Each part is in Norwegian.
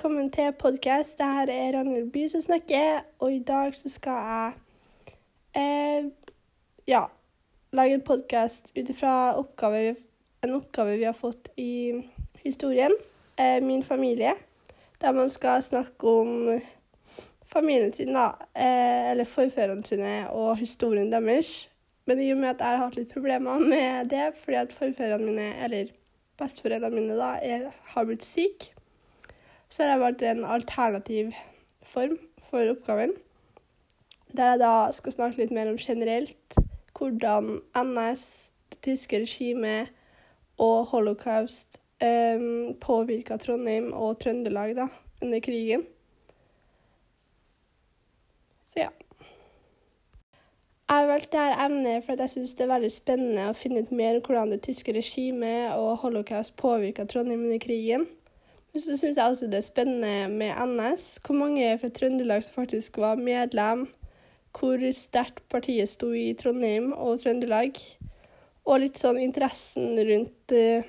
velkommen til podkast. her er Ragnhild By som snakker, og i dag så skal jeg eh, ja, lage en podkast ut ifra en oppgave vi har fått i historien, eh, min familie, der man skal snakke om familien sin, da, eh, eller forfedrene sine og historien deres. Men i og med at jeg har hatt litt problemer med det, fordi at forfedrene mine, eller besteforeldrene mine, da, er, har blitt syke, så har jeg valgt en alternativ form for oppgaven. Der jeg da skal snakke litt mer om generelt hvordan NS, det tyske regimet og holocaust um, påvirka Trondheim og Trøndelag da, under krigen. Så ja. Jeg har valgt dette emnet fordi jeg syns det er veldig spennende å finne ut mer om hvordan det tyske regimet og holocaust påvirka Trondheim under krigen. Men så syns jeg også det er spennende med NS, hvor mange fra Trøndelag som faktisk var medlem, hvor sterkt partiet sto i Trondheim og Trøndelag, og litt sånn interessen rundt uh,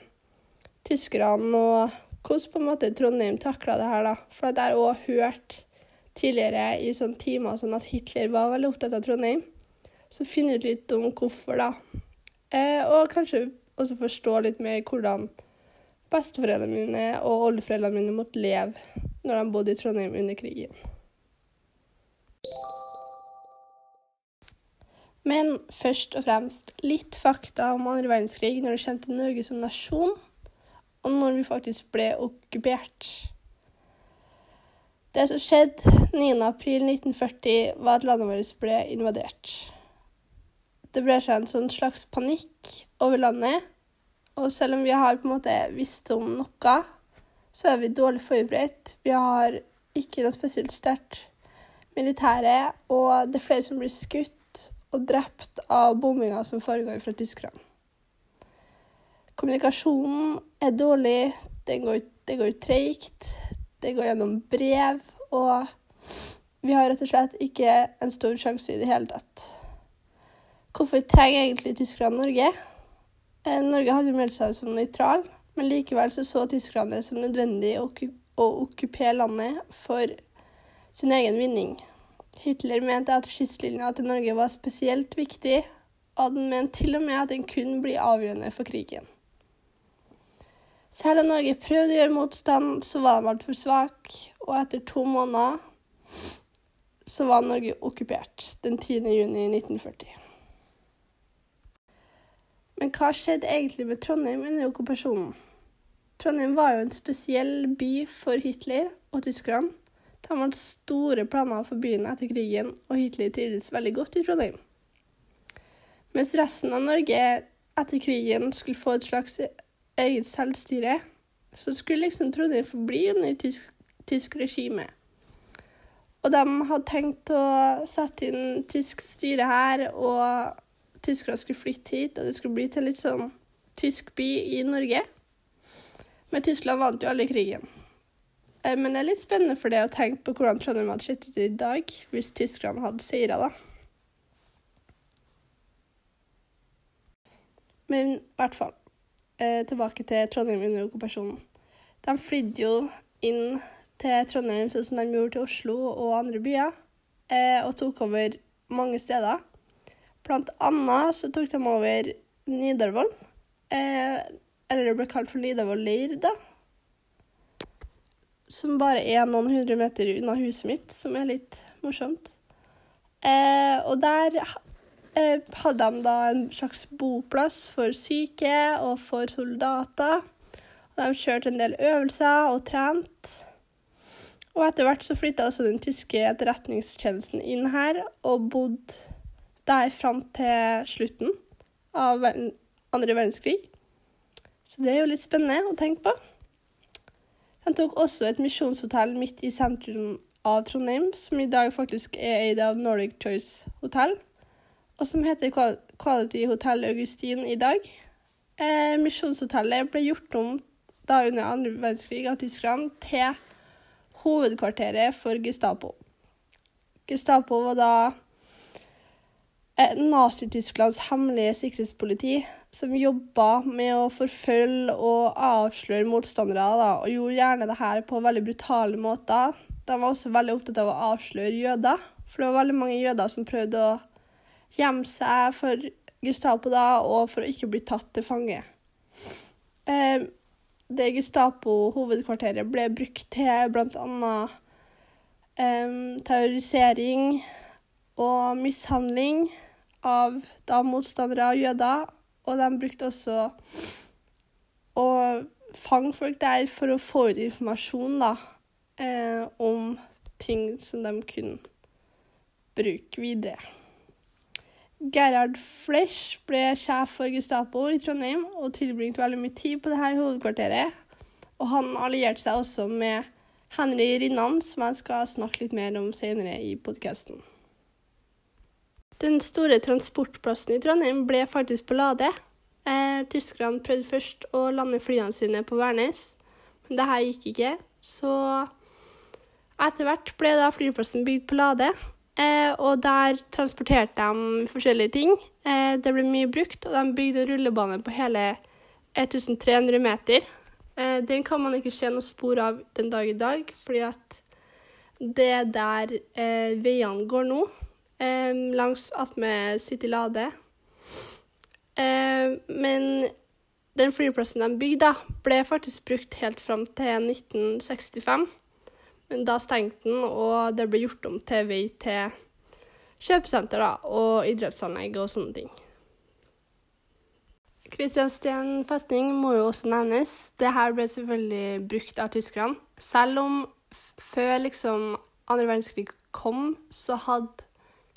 tyskerne og hvordan på en måte Trondheim takla det her, da. For jeg har òg hørt tidligere i sånne timer sånn at Hitler var veldig opptatt av Trondheim. Så finne ut litt om hvorfor, da. Eh, og kanskje også forstå litt mer hvordan besteforeldrene mine og oldeforeldrene mine måtte leve når de bodde i Trondheim under krigen. Men først og fremst litt fakta om andre verdenskrig når det kommer til Norge som nasjon, og når vi faktisk ble okkupert. Det som skjedde 9.4.1940, var at landet vårt ble invadert. Det ble seg en sånn slags panikk over landet, og selv om vi har på en måte visst om noe, så er vi dårlig forberedt. Vi har ikke noe spesielt sterkt militære, og det er flere som blir skutt og drept av bombinger som foregår fra tyskerne. Kommunikasjonen er dårlig, det går, det går treigt, det går gjennom brev, og vi har rett og slett ikke en stor sjanse i det hele tatt. Hvorfor trenger egentlig tyskerne Norge? Eh, Norge hadde meldt seg som nøytral, men likevel så, så Tyskland det som nødvendig å, å okkupere landet for sin egen vinning. Hitler mente at kystlinja til Norge var spesielt viktig, og han mente til og med at den kunne bli avgjørende for krigen. Selv om Norge prøvde å gjøre motstand, så var de altfor svake, og etter to måneder så var Norge okkupert den 10. juni 1940. Men hva skjedde egentlig med Trondheim under okkupasjonen? Trondheim var jo en spesiell by for Hitler og tyskerne. De hadde store planer for byen etter krigen, og Hitler trivdes veldig godt i Trondheim. Mens resten av Norge etter krigen skulle få et slags eget selvstyre, så skulle liksom Trondheim forbli under tysk, tysk regime. Og de hadde tenkt å sette inn tysk styre her og tyskerne skulle flytte hit, og det skulle bli til litt sånn tysk by i Norge. Men Tyskland vant jo aldri krigen. Eh, men det er litt spennende for det å tenke på hvordan Trondheim hadde sett ut i dag hvis tyskerne hadde seira, da. Men i hvert fall. Eh, tilbake til Trondheim under okkupasjonen. De flydde jo inn til Trondheim sånn som de gjorde til Oslo og andre byer, eh, og tok over mange steder. Blant annet så tok de over Nidarvoll. Eh, eller det ble kalt for Nidarvoll leir, da. Som bare er noen hundre meter unna huset mitt, som er litt morsomt. Eh, og der eh, hadde de da en slags boplass for syke og for soldater. Og de kjørte en del øvelser og trente. Og etter hvert så flytta også den tyske etterretningstjenesten inn her og bodde der fram til slutten av andre verdenskrig. Så det er jo litt spennende å tenke på. Han tok også et misjonshotell midt i sentrum av Trondheim, som i dag faktisk er eid av Nordic Choice Hotel, og som heter Quality Hotel Augustin i dag. Eh, misjonshotellet ble gjort om da under andre verdenskrig av Tyskland til hovedkvarteret for Gestapo. Gestapo var da Nazi-Tysklands hemmelige sikkerhetspoliti som jobba med å forfølge og avsløre motstandere, da, og gjorde gjerne det her på veldig brutale måter. De var også veldig opptatt av å avsløre jøder, for det var veldig mange jøder som prøvde å gjemme seg for Gestapo da, og for å ikke bli tatt til fange. Eh, det Gestapo-hovedkvarteret ble brukt til bl.a. Eh, terrorisering og mishandling av da motstandere av jøder. Og de brukte også å fange folk der for å få ut informasjon da, eh, om ting som de kunne bruke videre. Gerhard Flesch ble sjef for Gestapo i Trondheim og tilbringte veldig mye tid på dette hovedkvarteret. Og han allierte seg også med Henry Rinnan, som jeg skal snakke litt mer om senere i podkasten. Den store transportplassen i Trondheim ble faktisk på Lade. Eh, tyskerne prøvde først å lande flyene sine på Værnes, men det her gikk ikke. Så etter hvert ble da flyplassen bygd på Lade, eh, og der transporterte de forskjellige ting. Eh, det ble mye brukt, og de bygde rullebane på hele 1300 meter. Eh, den kan man ikke se noe spor av den dag i dag, fordi at det er der eh, veiene går nå, eh, langs attmed City Lade. Eh, men den flyplassen de bygde, ble faktisk brukt helt fram til 1965. Men da stengte den, og det ble gjort om til vei til kjøpesenter da, og idrettsanlegg og sånne ting. Kristiansten festning må jo også nevnes. Det her ble selvfølgelig brukt av tyskerne. Selv om før liksom andre verdenskrig kom, så hadde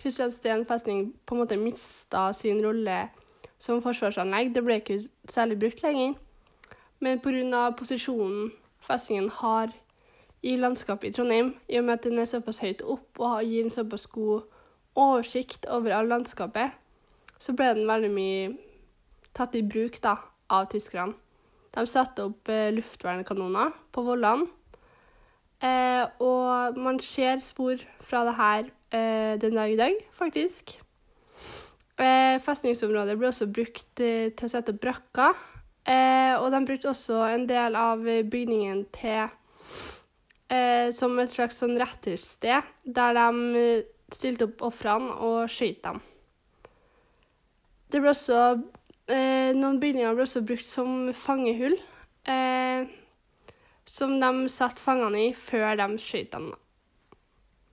Kristiansten festning på en måte mista sin rolle som forsvarsanlegg. Det ble ikke særlig brukt lenger. Men pga. posisjonen festningen har i landskapet i Trondheim, i og med at den er såpass høyt opp og gir en såpass god oversikt over all landskapet, så ble den veldig mye tatt i bruk da, av tyskerne. De satte opp eh, luftvernkanoner på vollene. Eh, og man ser spor fra det her eh, den dag i dag, faktisk. Eh, festningsområdet ble også brukt eh, til å sette brakker. Eh, og de brukte også en del av bygningen til som et slags sånn rettersted, der de stilte opp ofrene og skjøt dem. Det ble også Eh, noen bygninger ble også brukt som fangehull, eh, som de satte fangene i før de skjøt dem.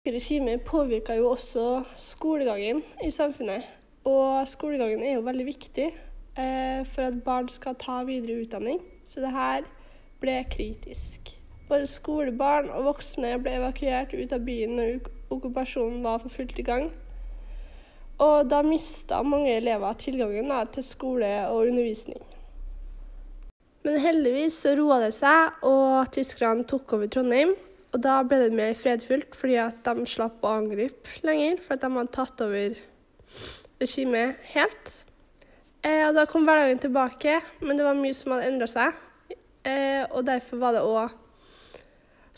Regimet påvirker jo også skolegangen i samfunnet. Og skolegangen er jo veldig viktig eh, for at barn skal ta videre utdanning, så det her ble kritisk. Både skolebarn og voksne ble evakuert ut av byen når okkupasjonen var for fullt i gang. Og da mista mange elever tilgangen til skole og undervisning. Men heldigvis så roa det seg, og tyskerne tok over Trondheim. Og da ble det mer fredfullt, fordi at de slapp å angripe lenger, for at de hadde tatt over regimet helt. Eh, og da kom hverdagen tilbake, men det var mye som hadde endra seg. Eh, og derfor var det òg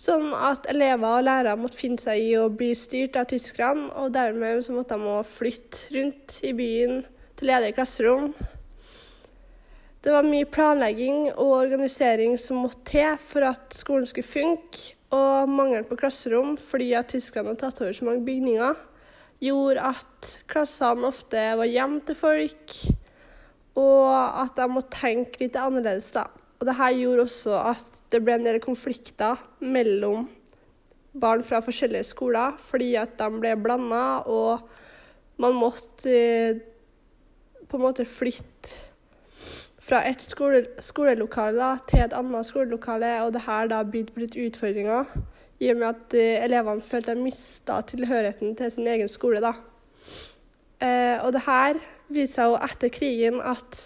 Sånn at elever og lærere måtte finne seg i å bli styrt av tyskerne, og dermed så måtte de flytte rundt i byen til ledige klasserom. Det var mye planlegging og organisering som måtte til for at skolen skulle funke, og mangelen på klasserom fordi at tyskerne hadde tatt over så mange bygninger, gjorde at klassene ofte var hjem til folk, og at de måtte tenke litt annerledes, da. Og det her gjorde også at det ble en del konflikter mellom barn fra forskjellige skoler, fordi at de ble blanda, og man måtte eh, på en måte flytte fra et skole, skolelokale til et annet skolelokale, og det her da bydde på utfordringer, i og med at uh, elevene følte de mista tilhørigheten til sin egen skole. da. Uh, og det her viste seg jo etter krigen at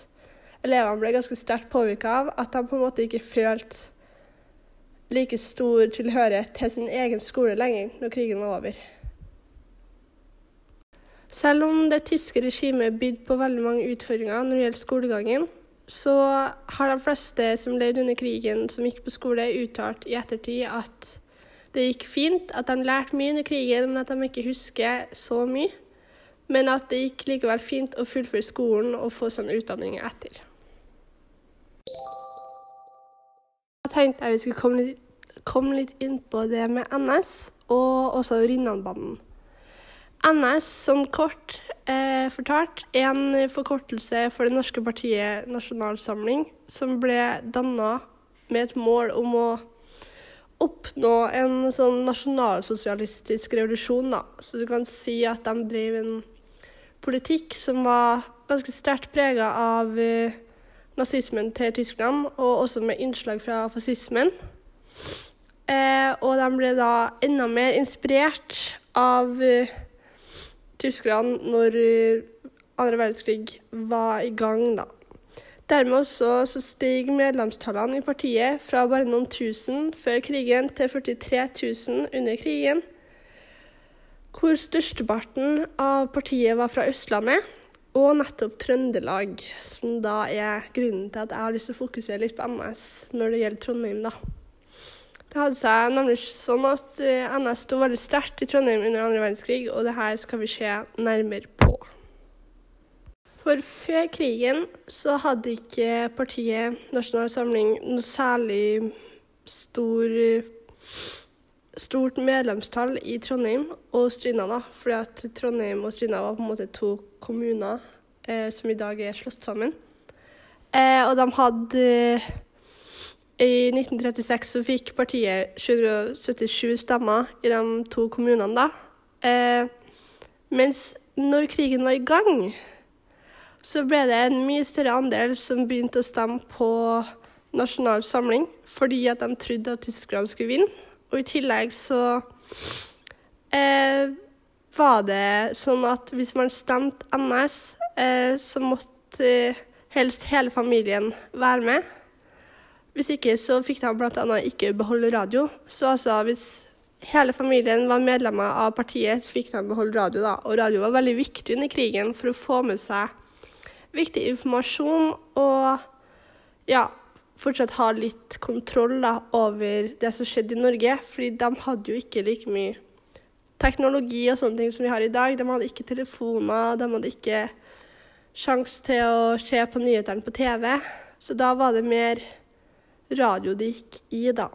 elevene ble ganske sterkt påvirka av at de på en måte ikke følte like stor tilhørighet til sin egen skole lenger når krigen var over. Selv om det tyske regimet bydde på veldig mange utfordringer når det gjelder skolegangen, så har de fleste som levde under krigen, som gikk på skole, uttalt i ettertid at det gikk fint, at de lærte mye under krigen, men at de ikke husker så mye. men at det gikk likevel fint å fullføre skolen og få sånn utdanning etter. Jeg tenkte jeg vi skulle komme litt, komme litt inn på det med NS, og også Rinnanbanen. NS, sånn kort eh, fortalt, er en forkortelse for det norske partiet Nasjonalsamling, som ble danna med et mål om å oppnå en sånn nasjonalsosialistisk revolusjon, da. Så du kan si at de drev en politikk som var ganske sterkt prega av eh, nazismen til Tyskland, og også med innslag fra fascismen. Eh, og de ble da enda mer inspirert av uh, tyskerne når uh, andre verdenskrig var i gang, da. Dermed også så steg medlemstallene i partiet fra bare noen tusen før krigen til 43 000 under krigen, hvor størsteparten av partiet var fra Østlandet og nettopp Trøndelag, som da er grunnen til at jeg har lyst til å fokusere litt på MS når det gjelder Trondheim. da. Det hadde seg nemlig sånn at eh, NS sto veldig sterkt i Trondheim under andre verdenskrig, og det her skal vi se nærmere på. For før krigen så hadde ikke partiet Nasjonal Samling noe særlig stor, stort medlemstall i Trondheim og Stryna, da. Fordi at Trondheim og Stryna var på en måte to kommuner eh, som i dag er slått sammen. Eh, og de hadde I 1936 så fikk partiet 777 stemmer i de to kommunene, da. Eh, mens når krigen var i gang så ble det en mye større andel som begynte å stemme på Nasjonal Samling fordi at de trodde at tyskerne skulle vinne. Og i tillegg så eh, var det sånn at hvis man stemte NS, eh, så måtte helst hele familien være med. Hvis ikke så fikk de bl.a. ikke beholde radio. Så altså hvis hele familien var medlemmer av partiet, så fikk de beholde radio. da. Og radio var veldig viktig under krigen for å få med seg viktig informasjon og ja, fortsatt ha litt kontroll da, over det som skjedde i Norge. Fordi de hadde jo ikke like mye teknologi og sånne ting som vi har i dag. De hadde ikke telefoner, de hadde ikke sjanse til å se på nyhetene på TV. Så da var det mer radio det gikk i, da.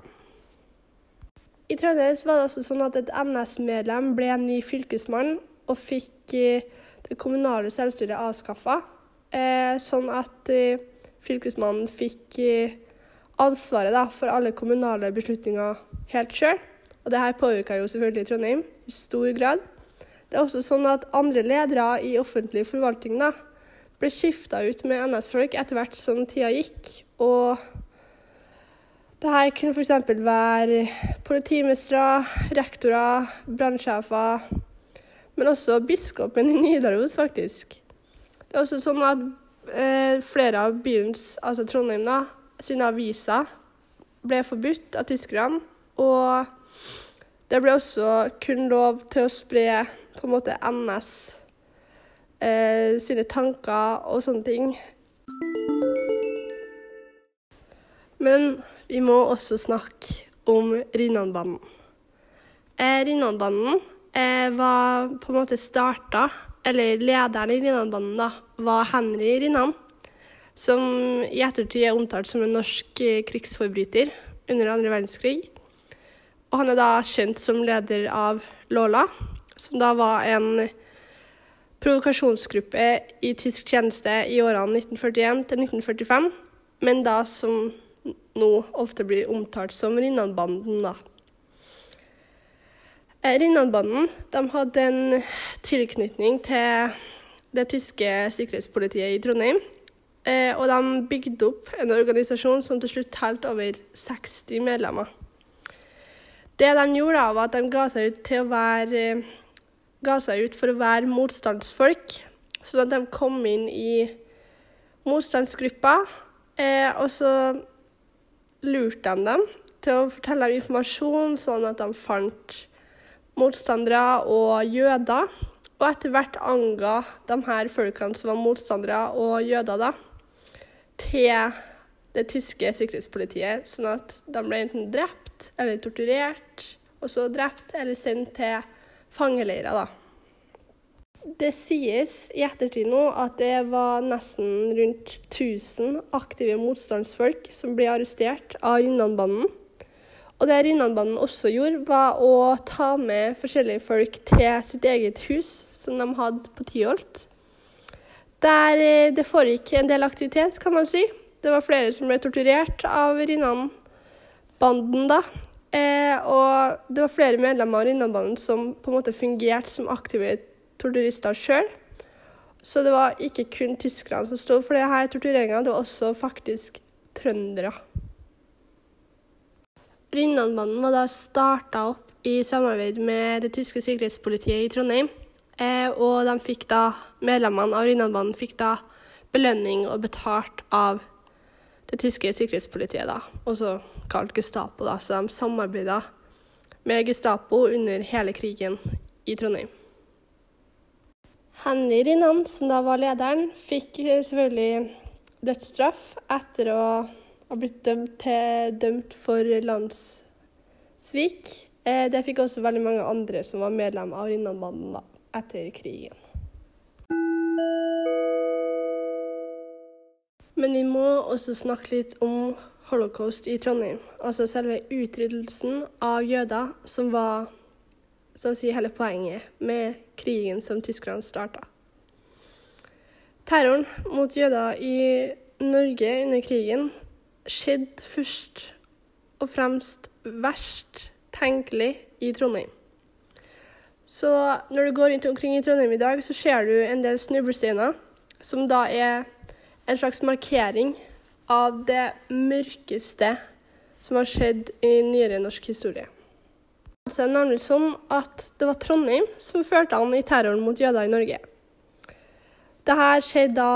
I Trondheim var det også sånn at et NS-medlem ble en ny fylkesmann og fikk eh, det kommunale selvstyret avskaffa. Eh, sånn at eh, fylkesmannen fikk ansvaret for alle kommunale beslutninger helt sjøl. Og det her påvirka jo selvfølgelig Trondheim i stor grad. Det er også sånn at andre ledere i offentlig forvaltning ble skifta ut med NS-folk etter hvert som tida gikk. Og det her kunne f.eks. være politimestere, rektorer, brannsjefer, men også biskopen i Nidaros, faktisk. Det er også sånn at eh, flere av byens, altså Trondheim, da, sine aviser ble forbudt av tyskerne. Og det ble også kun lov til å spre på en måte NS eh, sine tanker og sånne ting. Men vi må også snakke om Rinnanbanen. Eh, Rinnanbanen eh, var på en måte starta eller lederen i Rinnanbanen, da, var Henry Rinnan, som i ettertid er omtalt som en norsk eh, krigsforbryter under andre verdenskrig. Og han er da kjent som leder av Lola, som da var en provokasjonsgruppe i tysk tjeneste i årene 1941 til 1945, men da som nå ofte blir omtalt som Rinnanbanden, da. Eh, Rinnanbanden hadde en tilknytning til det tyske sikkerhetspolitiet i Trondheim. Eh, og de bygde opp en organisasjon som til slutt telte over 60 medlemmer. Det de gjorde, da, var at de ga seg ut, til å være, ga seg ut for å være motstandsfolk. Sånn at de kom inn i motstandsgruppa. Eh, og så lurte han dem til å fortelle dem informasjon, sånn at de fant motstandere og jøder. Og etter hvert anga de her folkene som var motstandere og jøder, da, til det tyske sikkerhetspolitiet, sånn at de ble enten drept eller torturert, og så drept eller sendt til fangeleirer. da. Det sies i ettertid nå at det var nesten rundt 1000 aktive motstandsfolk som ble arrestert av Rinnanbanden. Og det Rinnanbanden også gjorde, var å ta med forskjellige folk til sitt eget hus, som de hadde på Tyholt. Der eh, det foregikk en del aktivitet, kan man si. Det var flere som ble torturert av Rinnan-banden da. Eh, og det var flere medlemmer av Rinnan-banden som på en måte fungerte som aktive torturister sjøl. Så det var ikke kun tyskerne som sto for denne tortureringa, det var også faktisk trøndere. Rinnanbanen var da starta opp i samarbeid med det tyske sikkerhetspolitiet i Trondheim. Eh, og de fikk da, medlemmene av Rinnanbanen fikk da belønning og betalt av det tyske sikkerhetspolitiet, da, også kalt Gestapo. da, Så de samarbeida med Gestapo under hele krigen i Trondheim. Henry Rinnan, som da var lederen, fikk selvfølgelig dødsstraff etter å ha blitt dømt, til, dømt for landssvik. Eh, det fikk også veldig mange andre som var medlem av Rinnanbanden etter krigen. Men vi må også snakke litt om holocaust i Trondheim. Altså selve utryddelsen av jøder, som var så å si hele poenget med krigen som Tyskland starta. Terroren mot jøder i Norge under krigen skjedde først og fremst verst tenkelig i Trondheim. Så når du går rundt omkring i Trondheim i dag, så ser du en del snublesteiner, som da er en slags markering av det mørkeste som har skjedd i nyere norsk historie. Så er det nemlig sånn at det var Trondheim som førte an i terroren mot jøder i Norge. Dette skjedde da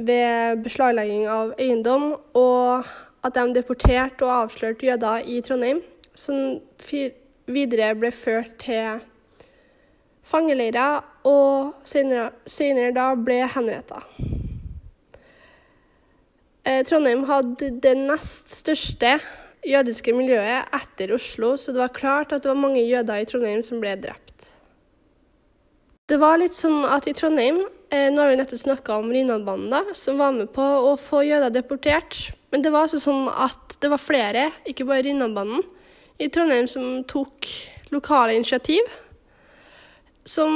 ved beslaglegging av eiendom, og at de deporterte og avslørte jøder i Trondheim, som videre ble ført til fangeleirer, og senere, senere da ble henretta. Eh, Trondheim hadde det nest største jødiske miljøet etter Oslo, så det var klart at det var mange jøder i Trondheim som ble drept. Det var litt sånn at i Trondheim eh, Nå har vi nettopp snakka om Rinnanbanden, som var med på å få jøder deportert. Men det var altså sånn at det var flere, ikke bare Rinnanbanden, i Trondheim som tok lokale initiativ. Som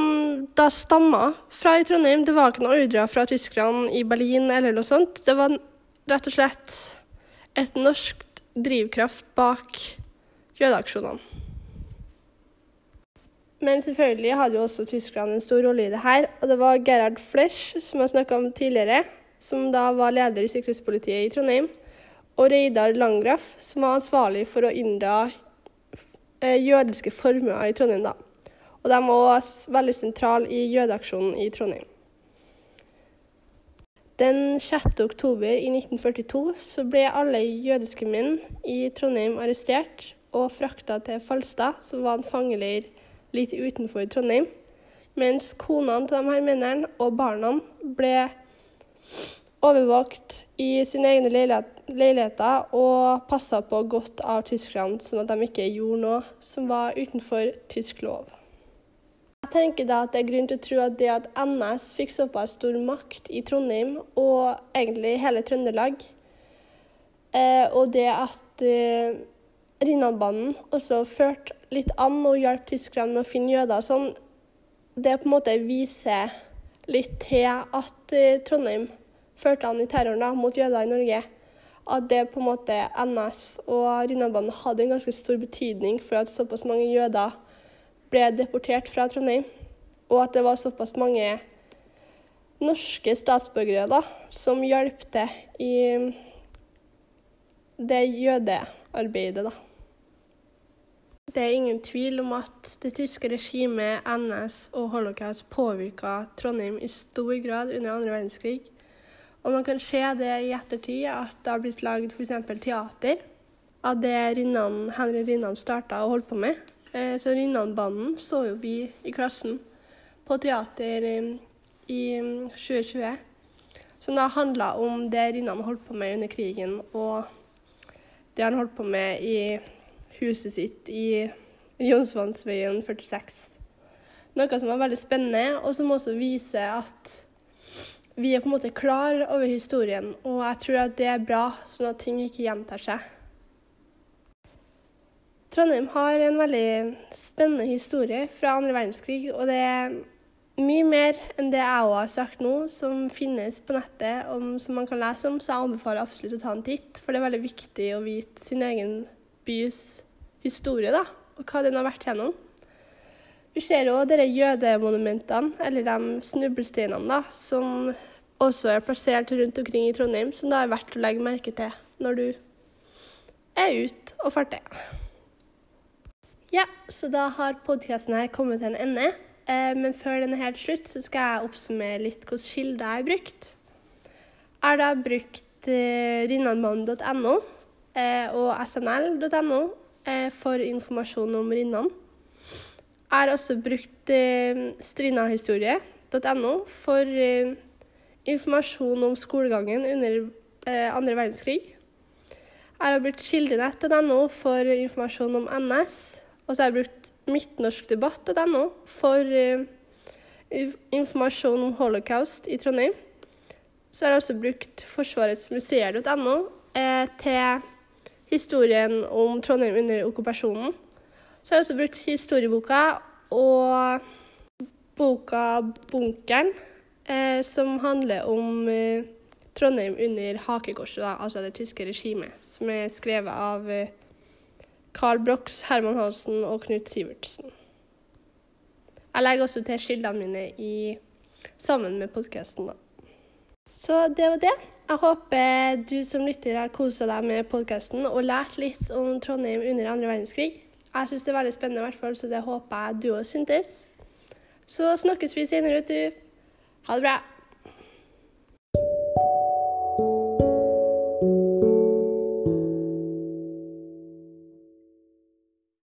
da stamma fra i Trondheim. Det var ikke noen ordre fra tyskerne i Berlin eller noe sånt. Det var rett og slett et norsk drivkraft bak jødeaksjonene. Men selvfølgelig hadde jo også Tyskland en stor rolle i det her. Og det var Gerhard Flesch, som jeg snakka om tidligere, som da var leder i sikkerhetspolitiet i Trondheim, og Reidar Langgraff, som var ansvarlig for å inndra eh, jødiske formuer i Trondheim. da. Og de var også veldig sentrale i jødeaksjonen i Trondheim. Den 6. oktober i 1942 så ble alle jødiske menn i Trondheim arrestert og frakta til Falstad, som var en fangeleir litt utenfor Trondheim. Mens konene til de her mennene og barna ble overvåkt i sine egne leiligheter og passa på godt av tyskerne, sånn at de ikke gjorde noe som var utenfor tysk lov. Tenker da at det er grunn til å tro at det at NS fikk såpass stor makt i Trondheim, og egentlig hele Trøndelag, eh, og det at eh, Rinnanbanen også førte litt an og hjalp tyskerne med å finne jøder sånn, det på en måte viser litt til at eh, Trondheim førte an i terroren da, mot jøder i Norge. At det på en måte NS og Rinnanbanen hadde en ganske stor betydning for at såpass mange jøder ble deportert fra Trondheim, og at det var såpass mange norske statsborgere da, som hjalp til i det jødearbeidet. da. Det er ingen tvil om at det tyske regimet, NS og holocaust påvirka Trondheim i stor grad under andre verdenskrig. Og man kan se det i ettertid, at det har blitt lagd f.eks. teater av det Rinnan, Henry Rinnan starta og holdt på med. Eh, så Rinnanbanden så jo vi i klassen på teater eh, i 2020. Mm, som da handla om det Rinnan holdt på med under krigen, og det han holdt på med i huset sitt i Jonsvannsveien 46. Noe som var veldig spennende, og som også viser at vi er på en måte klar over historien, og jeg tror at det er bra, sånn at ting ikke gjentar seg. Trondheim har en veldig spennende historie fra andre verdenskrig, og det er mye mer enn det jeg òg har sagt nå, som finnes på nettet, om, som man kan lese om, så jeg anbefaler absolutt å ta en titt. For det er veldig viktig å vite sin egen bys historie, da, og hva den har vært gjennom. Du ser jo disse jødemonumentene, eller de snublesteinene, da, som også er plassert rundt omkring i Trondheim, som det er verdt å legge merke til når du er ute og farter. Ja, så da har podkasten her kommet til en ende. Eh, men før den er helt slutt, så skal jeg oppsummere litt hvilke kilder jeg har brukt. Jeg har da brukt eh, rinnanmannen.no eh, og snl.no for informasjon om Rinnan. Jeg har også brukt strinahistorie.no for informasjon om skolegangen under andre verdenskrig. Jeg har brukt kildenett.no for informasjon om NS. Og så har jeg brukt midtnorskdebatt.no for uh, informasjon om holocaust i Trondheim. Så har jeg også brukt forsvaretsmuseer.no uh, til historien om Trondheim under okkupasjonen. Så har jeg også brukt historieboka og boka 'Bunkeren', eh, som handler om eh, Trondheim under hakekorset, da, altså det tyske regimet, som er skrevet av eh, Carl Brox, Herman Hansen og Knut Sivertsen. Jeg legger også til kildene mine i, sammen med podkasten. Så det var det. Jeg håper du som lytter har kosa deg med podkasten og lært litt om Trondheim under andre verdenskrig. Jeg syns det er veldig spennende, i hvert fall, så det håper jeg du òg syntes. Så snakkes vi senere, vet du. Ha det bra.